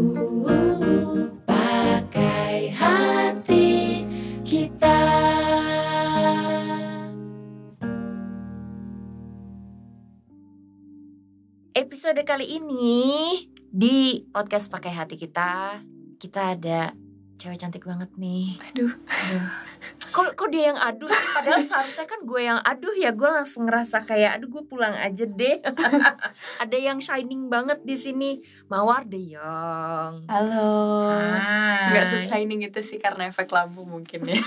Episode kali ini di podcast pakai hati kita kita ada cewek cantik banget nih. Aduh. Aduh. Kok, kok dia yang aduh sih? Padahal seharusnya kan gue yang aduh ya gue langsung ngerasa kayak aduh gue pulang aja deh. ada yang shining banget di sini. Mawar De Yong. Halo. Hai. Nggak se-shining itu sih karena efek lampu mungkin ya.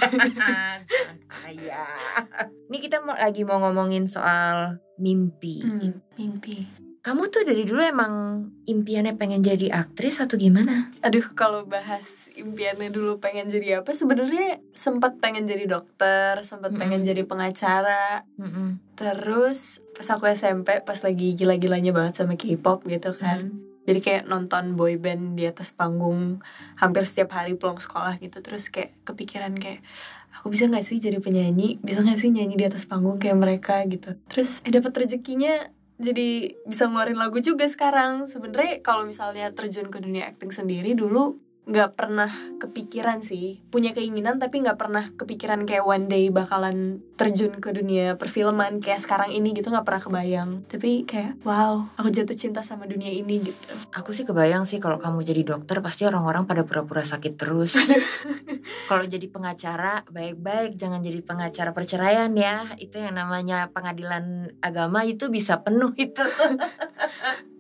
Iya. Ini kita mau lagi mau ngomongin soal mimpi. Hmm, mimpi. Kamu tuh dari dulu emang impiannya pengen jadi aktris atau gimana? Aduh, kalau bahas impiannya dulu pengen jadi apa? Sebenarnya sempat pengen jadi dokter, sempat pengen Mm-mm. jadi pengacara. Mm-mm. Terus pas aku SMP, pas lagi gila-gilanya banget sama K-pop gitu kan. Jadi kayak nonton boy band di atas panggung hampir setiap hari pulang sekolah gitu. Terus kayak kepikiran kayak aku bisa nggak sih jadi penyanyi? Bisa nggak sih nyanyi di atas panggung kayak mereka gitu? Terus eh, dapat rezekinya jadi bisa ngeluarin lagu juga sekarang. Sebenarnya kalau misalnya terjun ke dunia acting sendiri dulu nggak pernah kepikiran sih punya keinginan tapi nggak pernah kepikiran kayak one day bakalan terjun ke dunia perfilman kayak sekarang ini gitu nggak pernah kebayang tapi kayak wow aku jatuh cinta sama dunia ini gitu Aku sih kebayang sih kalau kamu jadi dokter pasti orang-orang pada pura-pura sakit terus. kalau jadi pengacara baik-baik jangan jadi pengacara perceraian ya. Itu yang namanya pengadilan agama itu bisa penuh itu.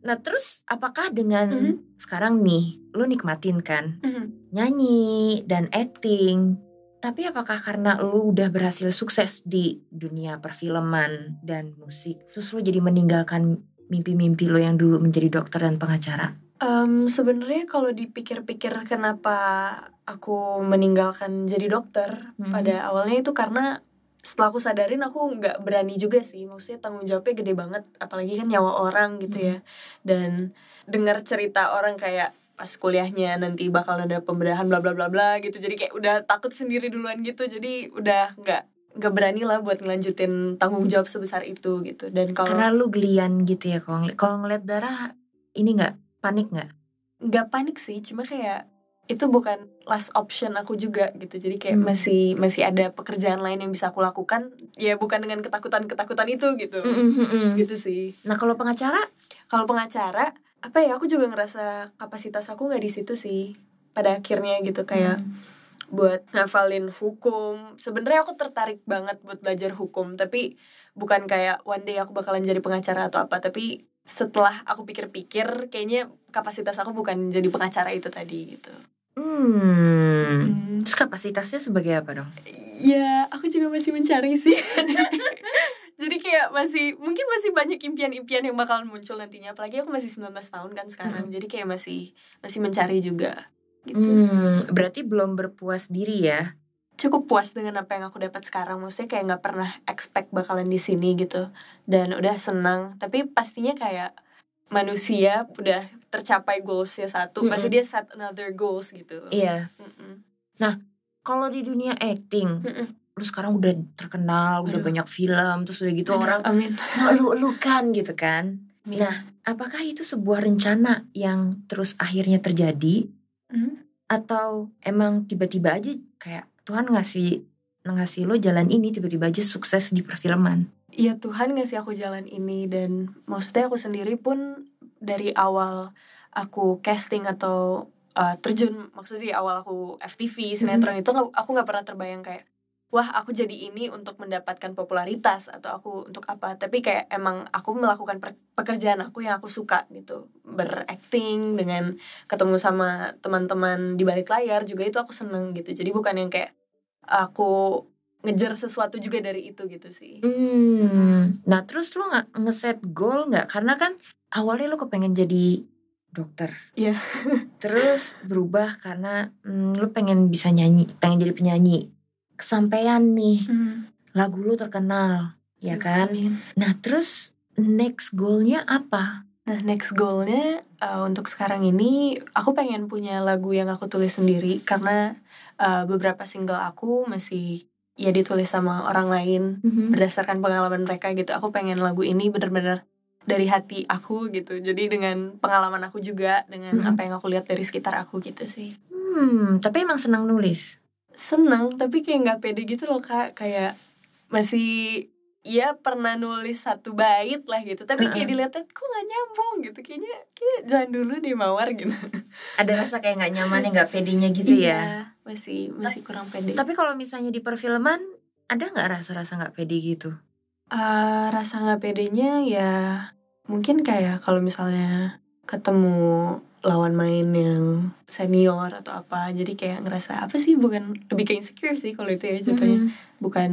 nah terus apakah dengan Mhm. sekarang nih lu nikmatin kan Mhm. nyanyi dan acting tapi apakah karena lu udah berhasil sukses di dunia perfilman dan musik terus lu jadi meninggalkan mimpi-mimpi lo yang dulu menjadi dokter dan pengacara Em, sebenarnya kalau dipikir-pikir kenapa aku meninggalkan jadi dokter Mhm. pada awalnya itu karena setelah aku sadarin aku nggak berani juga sih. Maksudnya tanggung jawabnya gede banget apalagi kan nyawa orang gitu ya. Dan dengar cerita orang kayak pas kuliahnya nanti bakal ada pembedahan bla bla bla bla gitu. Jadi kayak udah takut sendiri duluan gitu. Jadi udah nggak nggak berani lah buat ngelanjutin tanggung jawab sebesar itu gitu. Dan kalau karena lu gelian gitu ya kalau kalau ngeliat darah ini nggak? Panik nggak? Nggak panik sih cuma kayak itu bukan last option aku juga gitu. Jadi kayak Hmm. masih masih ada pekerjaan lain yang bisa aku lakukan ya bukan dengan ketakutan ketakutan itu gitu. Gitu sih. Nah kalau pengacara? Kalau pengacara apa ya aku juga ngerasa kapasitas aku nggak di situ sih pada akhirnya gitu. Kayak Hmm. buat ngafalin hukum. Sebenarnya aku tertarik banget buat belajar hukum tapi bukan kayak one day aku bakalan jadi pengacara atau apa. Tapi setelah aku pikir-pikir kayaknya kapasitas aku bukan jadi pengacara itu tadi gitu hmm. terus kapasitasnya sebagai apa dong Ya, aku juga masih mencari sih. Jadi kayak masih mungkin masih banyak impian-impian yang bakalan muncul nantinya. Apalagi aku masih 19 tahun kan sekarang. Jadi kayak masih masih mencari juga gitu. hmm, berarti belum berpuas diri ya Cukup puas dengan apa yang aku dapat sekarang. Maksudnya kayak nggak pernah expect bakalan di sini gitu. Dan udah senang. Tapi pastinya kayak manusia udah tercapai goalsnya satu, Mm-mm. pasti dia set another goals gitu. iya Mm-mm. kalau di dunia acting Mm-mm. lu sekarang udah terkenal udah Aduh. banyak film terus udah gitu orang Amin. lu-lukan gitu kan Nah, apakah itu sebuah rencana yang terus akhirnya terjadi Mm. atau emang tiba-tiba aja kayak Tuhan ngasih ngasih lo jalan ini tiba-tiba aja sukses di perfilman. Iya Tuhan ngasih aku jalan ini dan maksudnya aku sendiri pun dari awal aku casting atau uh, terjun maksudnya di awal aku FTV sinetron itu nggak- aku nggak pernah terbayang kayak wah aku jadi ini untuk mendapatkan popularitas atau aku untuk apa. Tapi kayak emang aku melakukan pekerjaan aku yang aku suka gitu. Berakting dengan ketemu sama teman-teman di balik layar juga itu aku seneng gitu. Jadi bukan yang kayak aku ngejar sesuatu juga dari itu gitu sih Hmm. Nah, terus lo nggak ngeset goal nggak? Karena kan awalnya lo kepengen jadi dokter. Iya. terus berubah karena hmm, lo pengen bisa nyanyi, pengen jadi penyanyi. Kesampaian nih, lagu lo terkenal, ya kan? Amin. Nah, terus next goalnya apa? Nah, next goalnya uh, untuk sekarang ini aku pengen punya lagu yang aku tulis sendiri karena uh, beberapa single aku masih ya ditulis sama orang lain berdasarkan pengalaman mereka gitu. Aku pengen lagu ini bener-bener dari hati aku gitu jadi dengan pengalaman aku juga dengan Mm-mm. apa yang aku lihat dari sekitar aku gitu sih Hmm, tapi emang senang nulis. seneng tapi kayak nggak pede gitu loh kak kayak masih ya pernah nulis satu bait lah gitu tapi kayak dilihatnya kok nggak nyambung gitu kayaknya kayak jangan dulu deh mawar gitu Ada rasa kayak nggak nyaman ya nggak pedenya gitu ya. Iya, masih masih kurang pede Tapi kalau misalnya di perfilman ada nggak rasa-rasa nggak pede gitu? Eh, rasa nggak pedenya ya mungkin kayak kalau misalnya ketemu lawan main yang senior atau apa jadi kayak ngerasa apa sih bukan lebih ke insecure sih kalau itu ya jatuhnya Hmm. bukan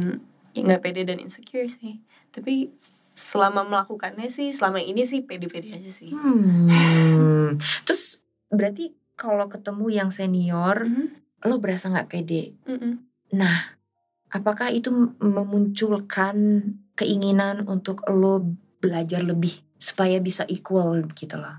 ya nggak pede dan insecure sih tapi selama melakukannya sih selama ini sih pede-pede aja sih Hmm. Terus berarti kalau ketemu yang senior Mhm, lo berasa nggak pede. mhm. Nah, apakah itu memunculkan keinginan untuk lo belajar lebih supaya bisa equal gitu loh?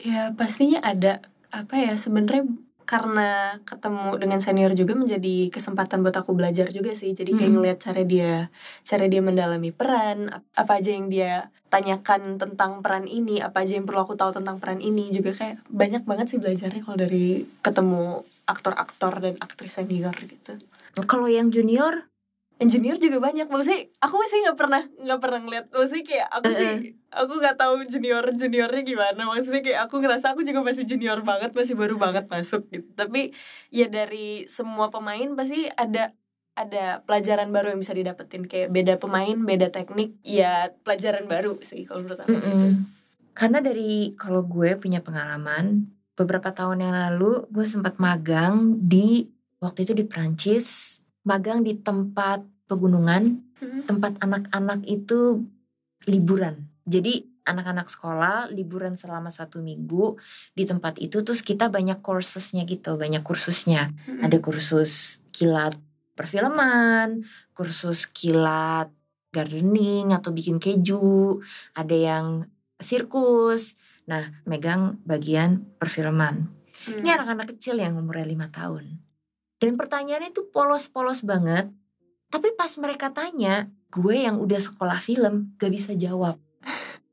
ya pastinya ada apa ya sebenarnya karena ketemu dengan senior juga menjadi kesempatan buat aku belajar juga sih jadi kayak Mhm. ngeliat cara dia cara dia mendalami peran ap- apa aja yang dia tanyakan tentang peran ini apa aja yang perlu aku tahu tentang peran ini juga kayak banyak banget sih belajarnya kalau dari ketemu aktor-aktor dan aktris senior gitu Kalau yang junior, engineer juga banyak. Maksudnya aku sih nggak pernah nggak pernah ngeliat. Maksudnya kayak aku sih aku nggak tahu junior juniornya gimana. Maksudnya kayak aku ngerasa aku juga masih junior banget masih baru banget masuk gitu. Tapi ya dari semua pemain pasti ada ada pelajaran baru yang bisa didapetin. Kayak beda pemain beda teknik ya pelajaran baru sih kalau menurut aku gitu. Mm-mm. karena dari kalau gue punya pengalaman beberapa tahun yang lalu gue sempat magang di waktu itu di Prancis magang di tempat pegunungan Mhm. tempat anak-anak itu liburan. Jadi anak-anak sekolah liburan selama satu minggu di tempat itu terus kita banyak coursesnya gitu, banyak kursusnya. Mhm. Ada kursus kilat perfilman, kursus kilat gardening atau bikin keju, ada yang sirkus. Nah, megang bagian perfilman. Mhm. Ini anak-anak kecil yang umurnya lima tahun. Dan pertanyaannya itu polos-polos banget. Tapi pas mereka tanya, gue yang udah sekolah film gak bisa jawab.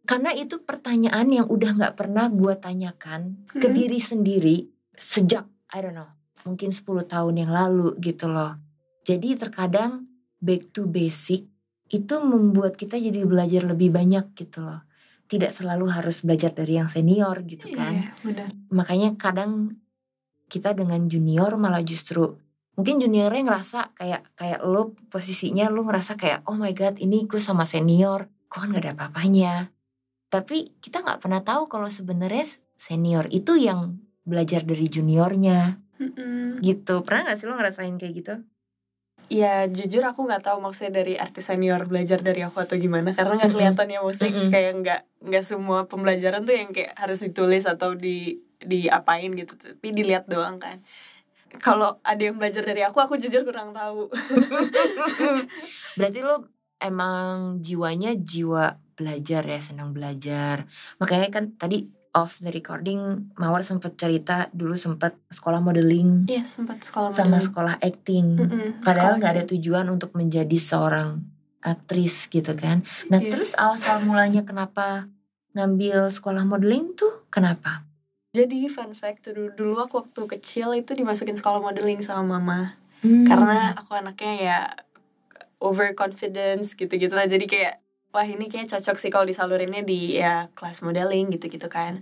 Karena itu pertanyaan yang udah gak pernah gue tanyakan ke Mhm. diri sendiri sejak, I don't know, mungkin 10 tahun yang lalu gitu loh. Jadi terkadang back to basic itu membuat kita jadi belajar lebih banyak gitu loh. Tidak selalu harus belajar dari yang senior gitu kan Iya, benar. makanya kadang kita dengan junior malah justru mungkin juniornya ngerasa kayak kayak lo posisinya lo ngerasa kayak oh my god ini gue sama senior gue kan gak ada apa-apanya tapi kita nggak pernah tahu kalau sebenarnya senior itu yang belajar dari juniornya Mhm. gitu pernah gak sih lo ngerasain kayak gitu Ya jujur aku nggak tahu maksudnya dari artis senior belajar dari aku atau gimana karena nggak Mm-mm. kelihatan ya maksudnya Mm-mm. kayak nggak nggak semua pembelajaran tuh yang kayak harus ditulis atau di diapain gitu tapi dilihat doang kan. Kalau ada yang belajar dari aku aku jujur kurang tahu. Berarti lo emang jiwanya jiwa belajar ya senang belajar. Makanya kan tadi off the recording Mawar sempet cerita dulu sempet sekolah modeling. Iya sempat sekolah sama modeling. sekolah acting. Mm-mm, padahal sekolah nggak ada tujuan untuk menjadi seorang aktris gitu kan. Nah Iya. terus awal mulanya kenapa ngambil sekolah modeling tuh kenapa jadi fun fact dulu dulu aku waktu kecil itu dimasukin sekolah modeling sama mama. Hmm. karena aku anaknya ya overconfidence gitu-gitu lah jadi kayak wah ini kayak cocok sih kalau disalurinnya di ya kelas modeling gitu-gitu kan.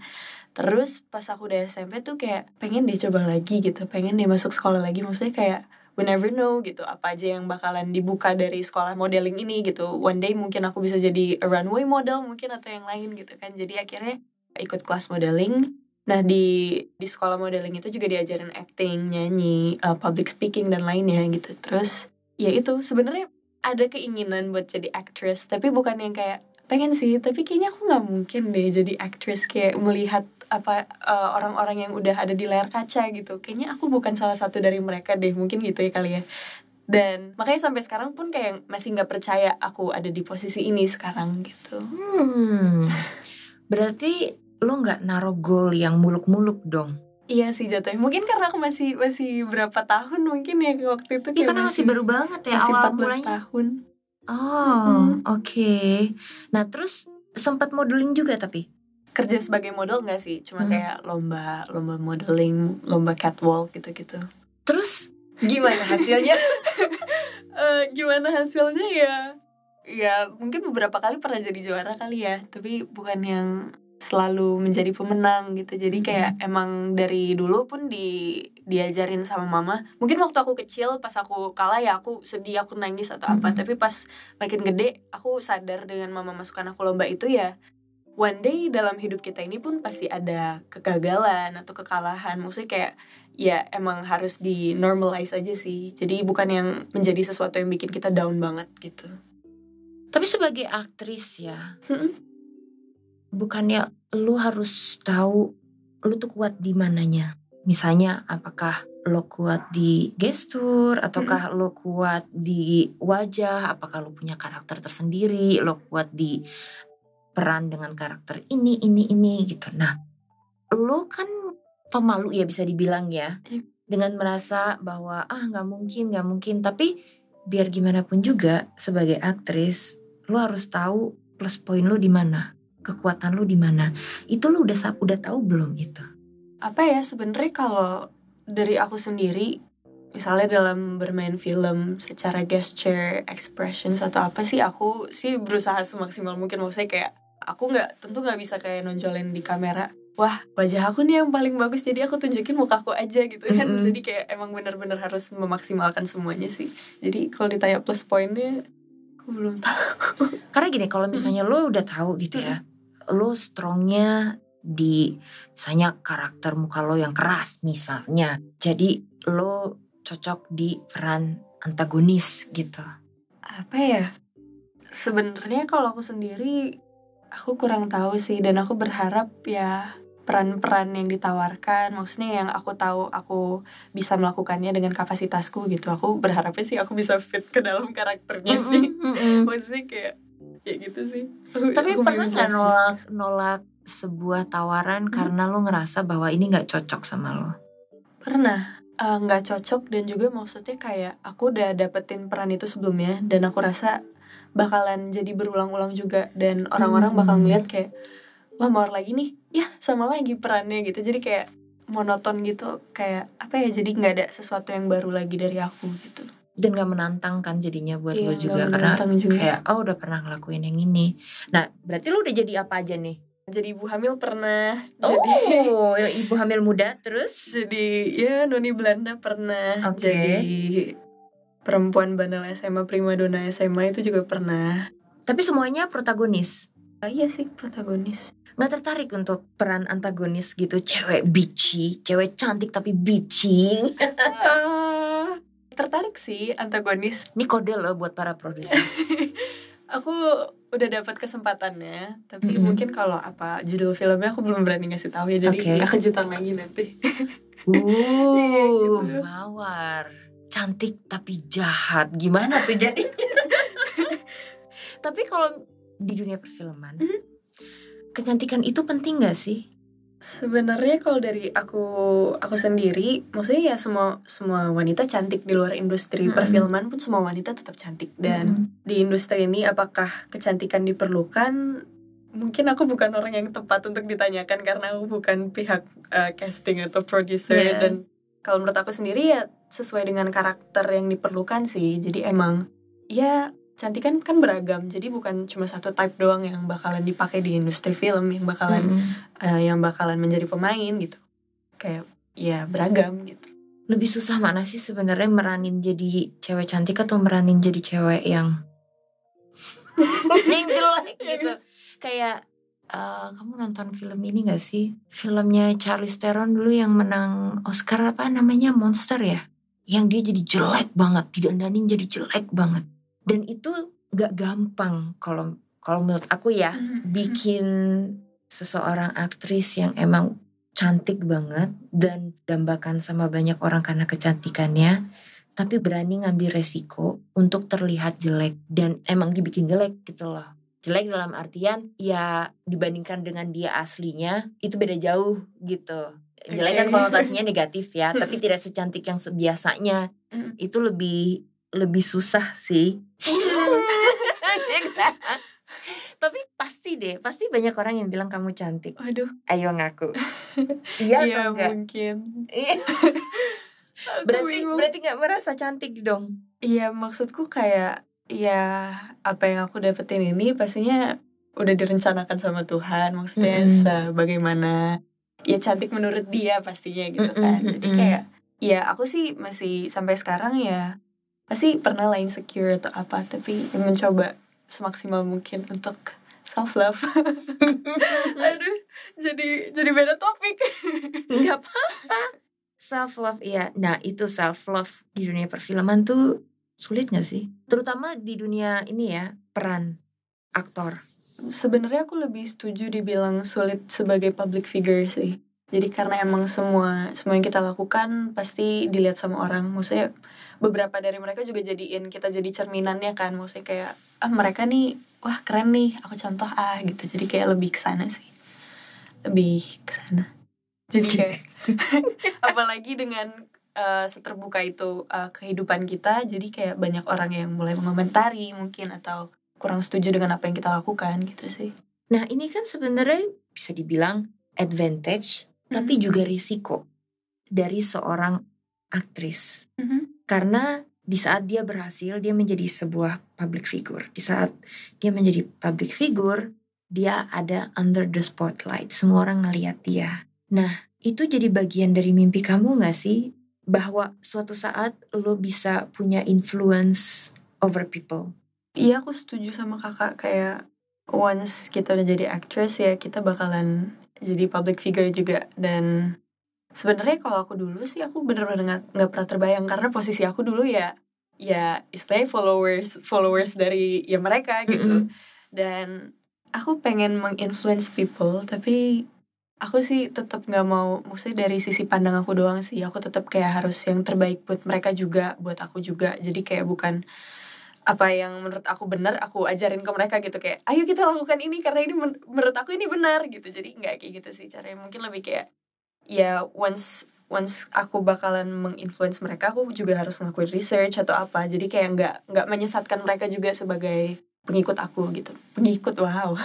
Terus pas aku udah SMP tuh kayak pengen deh coba lagi gitu. Pengen deh masuk sekolah lagi. Maksudnya kayak we never know gitu apa aja yang bakalan dibuka dari sekolah modeling ini gitu. One day mungkin aku bisa jadi a runway model mungkin atau yang lain gitu kan. Jadi akhirnya ikut kelas modeling Nah di di sekolah modeling itu juga diajarin acting, nyanyi, uh, public speaking dan lainnya gitu. Terus ya itu sebenarnya ada keinginan buat jadi actress, tapi bukan yang kayak pengen sih, tapi kayaknya aku nggak mungkin deh jadi actress kayak melihat apa uh, orang-orang yang udah ada di layar kaca gitu. Kayaknya aku bukan salah satu dari mereka deh, mungkin gitu ya kali ya. Dan makanya sampai sekarang pun kayak masih nggak percaya aku ada di posisi ini sekarang gitu. Hmm. berarti lo nggak naruh goal yang muluk-muluk dong Iya sih jatuhnya. Mungkin karena aku masih masih berapa tahun mungkin ya waktu itu Iya karena masih baru banget ya masih awal 14 mulanya tahun. Oh, Mm-mm. oke. Nah, terus sempat modeling juga tapi kerja sebagai model nggak sih cuma Hmm. kayak lomba lomba modeling lomba catwalk gitu-gitu terus gimana hasilnya Eh, gimana hasilnya ya ya mungkin beberapa kali pernah jadi juara kali ya tapi bukan yang selalu menjadi pemenang gitu. Jadi kayak emang dari dulu pun di diajarin sama mama. Mungkin waktu aku kecil pas aku kalah ya aku sedih aku nangis atau apa. Mhm. tapi pas makin gede aku sadar dengan mama masukkan aku lomba itu ya. One day dalam hidup kita ini pun pasti ada kegagalan atau kekalahan. Maksudnya kayak ya emang harus di normalize aja sih. Jadi bukan yang menjadi sesuatu yang bikin kita down banget gitu. Tapi sebagai aktris ya Mm-mm. Bukannya lu harus tahu lu tuh kuat di mananya. Misalnya apakah lo kuat di gestur ataukah lo kuat di wajah apakah lo punya karakter tersendiri lo kuat di peran dengan karakter ini ini ini gitu. Nah lo kan pemalu ya bisa dibilang ya. Iya. dengan merasa bahwa ah nggak mungkin nggak mungkin. Tapi biar gimana pun juga sebagai aktris lo harus tahu plus poin lo di mana kekuatan lo di mana? Itu lo udah udah tahu belum itu apa ya sebenarnya kalau dari aku sendiri misalnya dalam bermain film secara gesture expressions atau apa sih aku sih berusaha semaksimal mungkin. Maksudnya kayak aku nggak tentu nggak bisa kayak nonjolin di kamera wah wajah aku nih yang paling bagus jadi aku tunjukin mukaku aja gitu kan. Mm-mm. jadi kayak emang benar-benar harus memaksimalkan semuanya sih. Jadi kalau ditanya plus poinnya aku belum tahu. Karena gini kalau misalnya lo udah tahu gitu ya lo strongnya di misalnya karakter muka lo yang keras misalnya. Jadi lo cocok di peran antagonis gitu. Apa ya? Sebenarnya kalau aku sendiri aku kurang tahu sih. Dan aku berharap ya peran-peran yang ditawarkan maksudnya yang aku tahu aku bisa melakukannya dengan kapasitasku gitu. Aku berharapnya sih aku bisa fit ke dalam karakternya sih. maksudnya kayak ya gitu sih. Tapi aku pernah nggak nolak nolak sebuah tawaran karena lo ngerasa bahwa ini nggak cocok sama lo pernah. Eh, nggak cocok dan juga maksudnya kayak aku udah dapetin peran itu sebelumnya dan aku rasa bakalan jadi berulang-ulang juga dan orang-orang bakal Hmm. ngeliat kayak wah mawar lagi nih. Ya sama lagi perannya gitu. Jadi kayak monoton gitu. Kayak apa ya jadi nggak ada sesuatu yang baru lagi dari aku gitu dan gak menantang kan jadinya buat Iya, lo juga karena juga. kayak oh udah pernah ngelakuin yang ini. Nah berarti lo udah jadi apa aja nih? Jadi ibu hamil pernah jadi oh ibu hamil muda terus? Jadi ya noni Belanda pernah. Oke. jadi perempuan bandel SMA primadona SMA itu juga pernah. Tapi semuanya protagonis? Ah, iya sih protagonis. Nggak tertarik untuk peran antagonis gitu cewek bitchy cewek cantik tapi bitchy Ah, tertarik sih antagonis ini kode loh buat para produser aku udah dapat kesempatannya tapi Mm-mm. mungkin kalau apa judul filmnya aku belum berani ngasih tahu ya jadi Oke. nggak kejutan lagi nanti uh gitu. mawar cantik tapi jahat gimana tuh jadi tapi kalau di dunia perfilman Mhm. kecantikan itu penting gak sih sebenarnya kalau dari aku aku sendiri maksudnya ya semua semua wanita cantik di luar industri Mm-mm. perfilman pun semua wanita tetap cantik. Dan di industri ini apakah kecantikan diperlukan? Mungkin aku bukan orang yang tepat untuk ditanyakan karena aku bukan pihak uh, casting atau producer. Yes. dan kalau menurut aku sendiri ya sesuai dengan karakter yang diperlukan sih. Jadi emang ya cantikan kan beragam. Jadi bukan cuma satu type doang yang bakalan dipakai di industri film yang bakalan Mm-mm. uh, yang bakalan menjadi pemain gitu. Kayak ya beragam gitu. Lebih susah mana sih sebenarnya meranin jadi cewek cantik atau meranin jadi cewek yang yang jelek gitu? Kayak eh, kamu nonton film ini gak sih? Filmnya Charlize Theron dulu yang menang Oscar apa namanya? Monster ya? Yang dia jadi jelek banget didandanin jadi jelek banget dan itu gak gampang kalau kalau menurut aku ya bikin seseorang aktris yang emang cantik banget dan dambakan sama banyak orang karena kecantikannya tapi berani ngambil resiko untuk terlihat jelek dan emang dibikin jelek gitu loh. Jelek dalam artian ya dibandingkan dengan dia aslinya itu beda jauh gitu. Jelek kan konotasinya negatif ya tapi tidak secantik yang biasanya Mm. itu lebih lebih susah sih tapi pasti deh, pasti banyak orang yang bilang kamu cantik. Waduh, Ayo ngaku. Iya iya atau enggak? mungkin. Iya. Berarti bingung. berarti nggak merasa cantik dong. Iya maksudku kayak ya apa yang aku dapetin ini pastinya udah direncanakan sama Tuhan maksudnya Mm-mm. sebagaimana ya cantik menurut dia pastinya gitu kan jadi mm-mm. kayak ya aku sih masih sampai sekarang ya pasti pernah lah insecure atau apa tapi ya mencoba semaksimal mungkin untuk self love aduh jadi jadi beda topik Nggak apa-apa. Self love iya. Nah, itu self love di dunia perfilman tuh sulit gak sih? Terutama di dunia ini ya, peran aktor. Sebenarnya aku lebih setuju dibilang sulit sebagai public figure sih. Jadi karena emang semua semua yang kita lakukan pasti dilihat sama orang. Maksudnya beberapa dari mereka juga jadiin kita jadi cerminannya kan. Maksudnya kayak ah mereka nih wah keren nih. Aku contoh ah gitu. Jadi kayak lebih ke sana sih. Lebih ke sana. Jadi kayak apalagi dengan eh, seterbuka itu eh, kehidupan kita, jadi kayak banyak orang yang mulai mengomentari mungkin atau kurang setuju dengan apa yang kita lakukan gitu sih. Nah, ini kan sebenarnya bisa dibilang advantage, tapi Mhm. juga risiko dari seorang aktris. Mhm. Karena di saat dia berhasil, dia menjadi sebuah public figure. Di saat dia menjadi public figure, dia ada under the spotlight. Semua orang ngeliat dia. Nah, itu jadi bagian dari mimpi kamu gak sih? Bahwa suatu saat lo bisa punya influence over people. Iya aku setuju sama kakak kayak once kita udah jadi actress ya kita bakalan jadi public figure juga dan sebenarnya kalau aku dulu sih aku bener-bener nggak pernah terbayang. Karena posisi aku dulu ya ya istilahnya followers followers dari ya mereka gitu. Mm-mm. dan aku pengen menginfluence people tapi aku sih tetap nggak mau maksudnya dari sisi pandang aku doang sih. Aku tetap kayak harus yang terbaik buat mereka juga buat aku juga. Jadi kayak bukan apa yang menurut aku benar aku ajarin ke mereka gitu. Kayak ayo kita lakukan ini karena ini men- menurut aku ini benar gitu. Jadi nggak kayak gitu sih caranya. Mungkin lebih kayak ya once once aku bakalan menginfluence mereka aku juga harus ngelakuin research atau apa. Jadi kayak nggak nggak menyesatkan mereka juga sebagai pengikut aku gitu. Pengikut wow.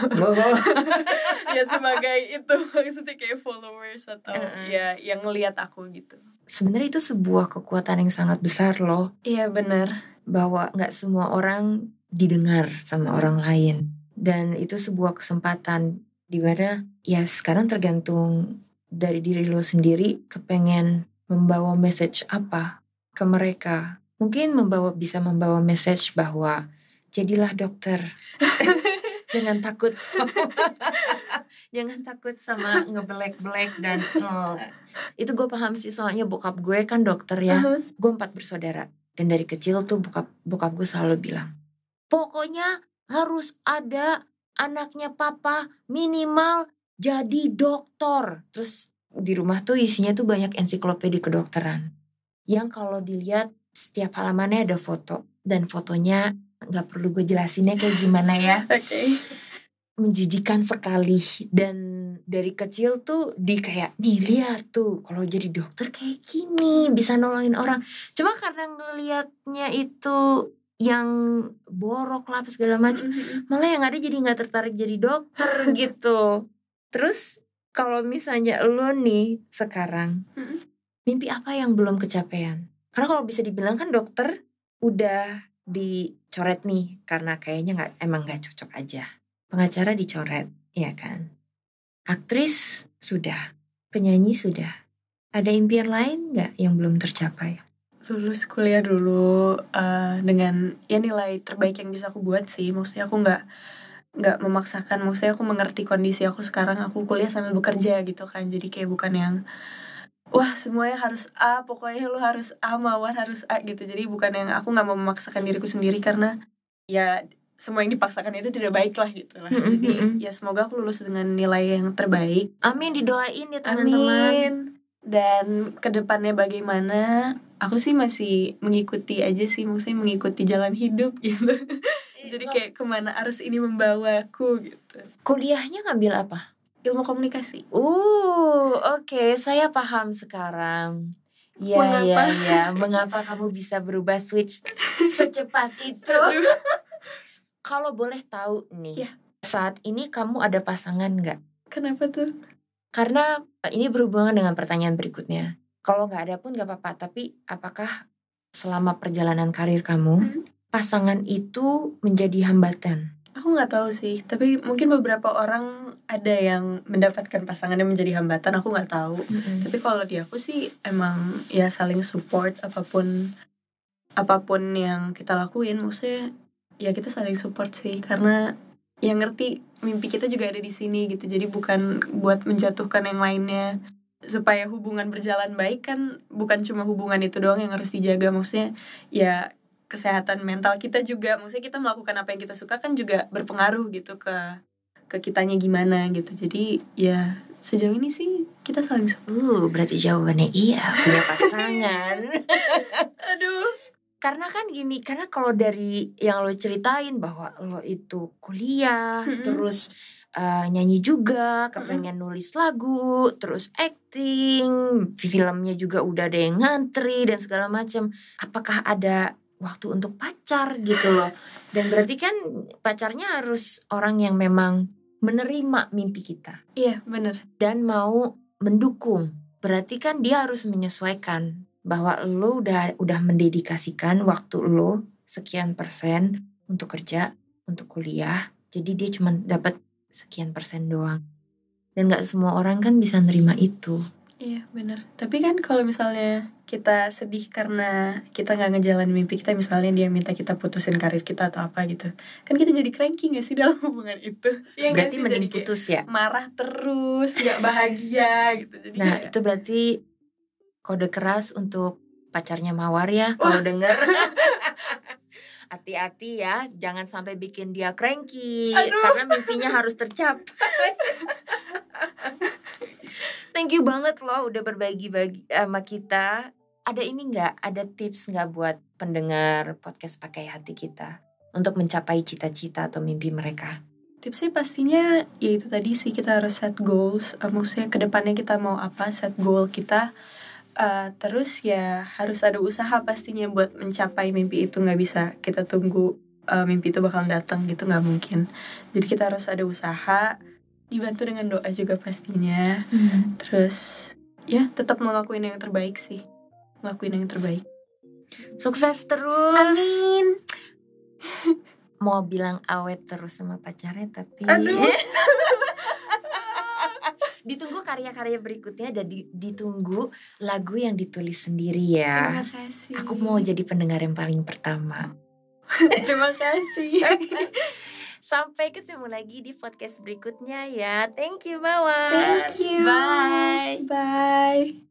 Ya sebagai itu maksudnya kayak followers atau Mm-mm. ya yang ngelihat aku gitu. Sebenarnya itu sebuah kekuatan yang sangat besar loh. iya benar. Bahwa nggak semua orang didengar sama orang lain. Dan itu sebuah kesempatan di mana ya sekarang tergantung dari diri lo sendiri kepengen membawa message apa ke mereka? Mungkin membawa bisa membawa message bahwa jadilah dokter. Jangan takut sama jangan takut sama ngebelek-belek dan eh, itu gue paham sih soalnya bokap gue kan dokter ya. Uh-huh. gue empat bersaudara. Dan dari kecil tuh bokap bokap gue selalu bilang pokoknya harus ada anaknya papa minimal jadi dokter terus di rumah tuh isinya tuh banyak ensiklopedi kedokteran. Yang kalau dilihat setiap halamannya ada foto. Dan fotonya nggak perlu gue jelasinnya kayak gimana ya. Oke. Menjijikan sekali. Dan dari kecil tuh di kayak nih lihat tuh kalau jadi dokter kayak gini bisa nolongin orang. Cuma karena ngelihatnya itu yang borok lah segala macam malah yang ada jadi nggak tertarik jadi dokter gitu terus kalau misalnya lo nih sekarang Mm-mm. mimpi apa yang belum kecapean? Karena kalau bisa dibilang kan dokter udah dicoret nih karena kayaknya nggak emang nggak cocok aja. Pengacara dicoret ya kan? Aktris sudah penyanyi sudah. Ada impian lain nggak yang belum tercapai? Lulus kuliah dulu eh, dengan ya nilai terbaik yang bisa aku buat sih. Maksudnya aku nggak nggak memaksakan. Maksudnya aku mengerti kondisi aku sekarang. Aku kuliah sambil bekerja gitu kan. Jadi kayak bukan yang wah semuanya harus A pokoknya lu harus A mawar harus A gitu. Jadi bukan yang aku nggak mau memaksakan diriku sendiri karena ya semua yang dipaksakan itu tidak baik lah gitu lah. Mm-mm, jadi ya semoga aku lulus dengan nilai yang terbaik. Amin didoain ya teman-teman. Amin. Dan ke depannya bagaimana? Aku sih masih mengikuti aja sih, maksudnya mengikuti jalan hidup gitu. Jadi kayak ke mana arus ini membawaku gitu. kuliahnya ngambil apa Ilmu komunikasi. Uh, oke, saya paham sekarang. Ya, Mengapa? ya, ya. Mengapa kamu bisa berubah switch secepat itu? Kalau boleh tahu nih, Iya. saat ini kamu ada pasangan nggak? Kenapa tuh? Karena eh, ini berhubungan dengan pertanyaan berikutnya. Kalau nggak ada pun nggak apa-apa. Tapi apakah selama perjalanan karir kamu Hmm. Pasangan itu menjadi hambatan? Aku nggak tahu sih, tapi mungkin beberapa orang ada yang mendapatkan pasangannya menjadi hambatan. Aku nggak tahu. Tapi kalau di aku sih emang ya saling support apa pun apa pun yang kita lakuin, maksudnya ya kita saling support sih karena yang ngerti mimpi kita juga ada di sini gitu. Jadi bukan buat menjatuhkan yang lainnya supaya hubungan berjalan baik kan bukan cuma hubungan itu doang yang harus dijaga maksudnya ya kesehatan mental kita juga maksudnya kita melakukan apa yang kita suka kan juga berpengaruh gitu ke ke kitanya gimana gitu jadi ya sejauh ini sih kita saling Uh, berarti jawabannya iya, punya pasangan. aduh karena kan gini, karena kalau dari yang lo ceritain bahwa lo itu kuliah, Mm-mm. terus eh, nyanyi juga, kepengen nulis lagu, terus acting, filmnya juga udah ada yang ngantri dan segala macam. Apakah ada waktu untuk pacar gitu loh? Dan berarti kan pacarnya harus orang yang memang menerima mimpi kita iya bener dan mau mendukung. Berarti kan dia harus menyesuaikan bahwa lo udah udah mendedikasikan waktu lo sekian persen untuk kerja, untuk kuliah. Jadi dia cuma dapat sekian persen doang. Dan nggak semua orang kan bisa nerima itu. Iya bener Tapi kan kalau misalnya kita sedih karena kita nggak ngejalan mimpi kita Misalnya dia minta kita putusin karir kita atau apa gitu Kan kita jadi cranky gak sih dalam hubungan itu nggak berarti sih? mending Jadi putus ya. marah terus gak bahagia gitu Jadi Nah kayak, itu berarti kode keras untuk pacarnya Mawar ya kalau denger. Hati-hati ya, jangan sampai bikin dia cranky Aduh. karena mimpinya harus tercapai. Thank you banget loh udah berbagi-bagi sama kita. Ada ini nggak? Ada tips nggak buat pendengar podcast pakai hati kita untuk mencapai cita-cita atau mimpi mereka? Tipsnya pastinya ya itu tadi sih kita harus set goals. Eh, Maksudnya ke depannya kita mau apa set goal kita. Eh, Terus ya harus ada usaha pastinya buat mencapai mimpi itu. Nggak bisa kita tunggu eh, mimpi itu bakal datang gitu nggak mungkin. Jadi kita harus ada usaha dibantu dengan doa juga pastinya. Terus ya tetap ngelakuin yang terbaik sih Ngelakuin yang terbaik Sukses terus. Mau bilang awet terus sama pacarnya tapi Aduh. ditunggu karya-karya berikutnya dan di- ditunggu lagu yang ditulis sendiri ya. Terima kasih Aku mau jadi pendengar yang paling pertama. Terima kasih Sampai ketemu lagi di podcast berikutnya ya. Thank you Mawar. Thank you Bye. Bye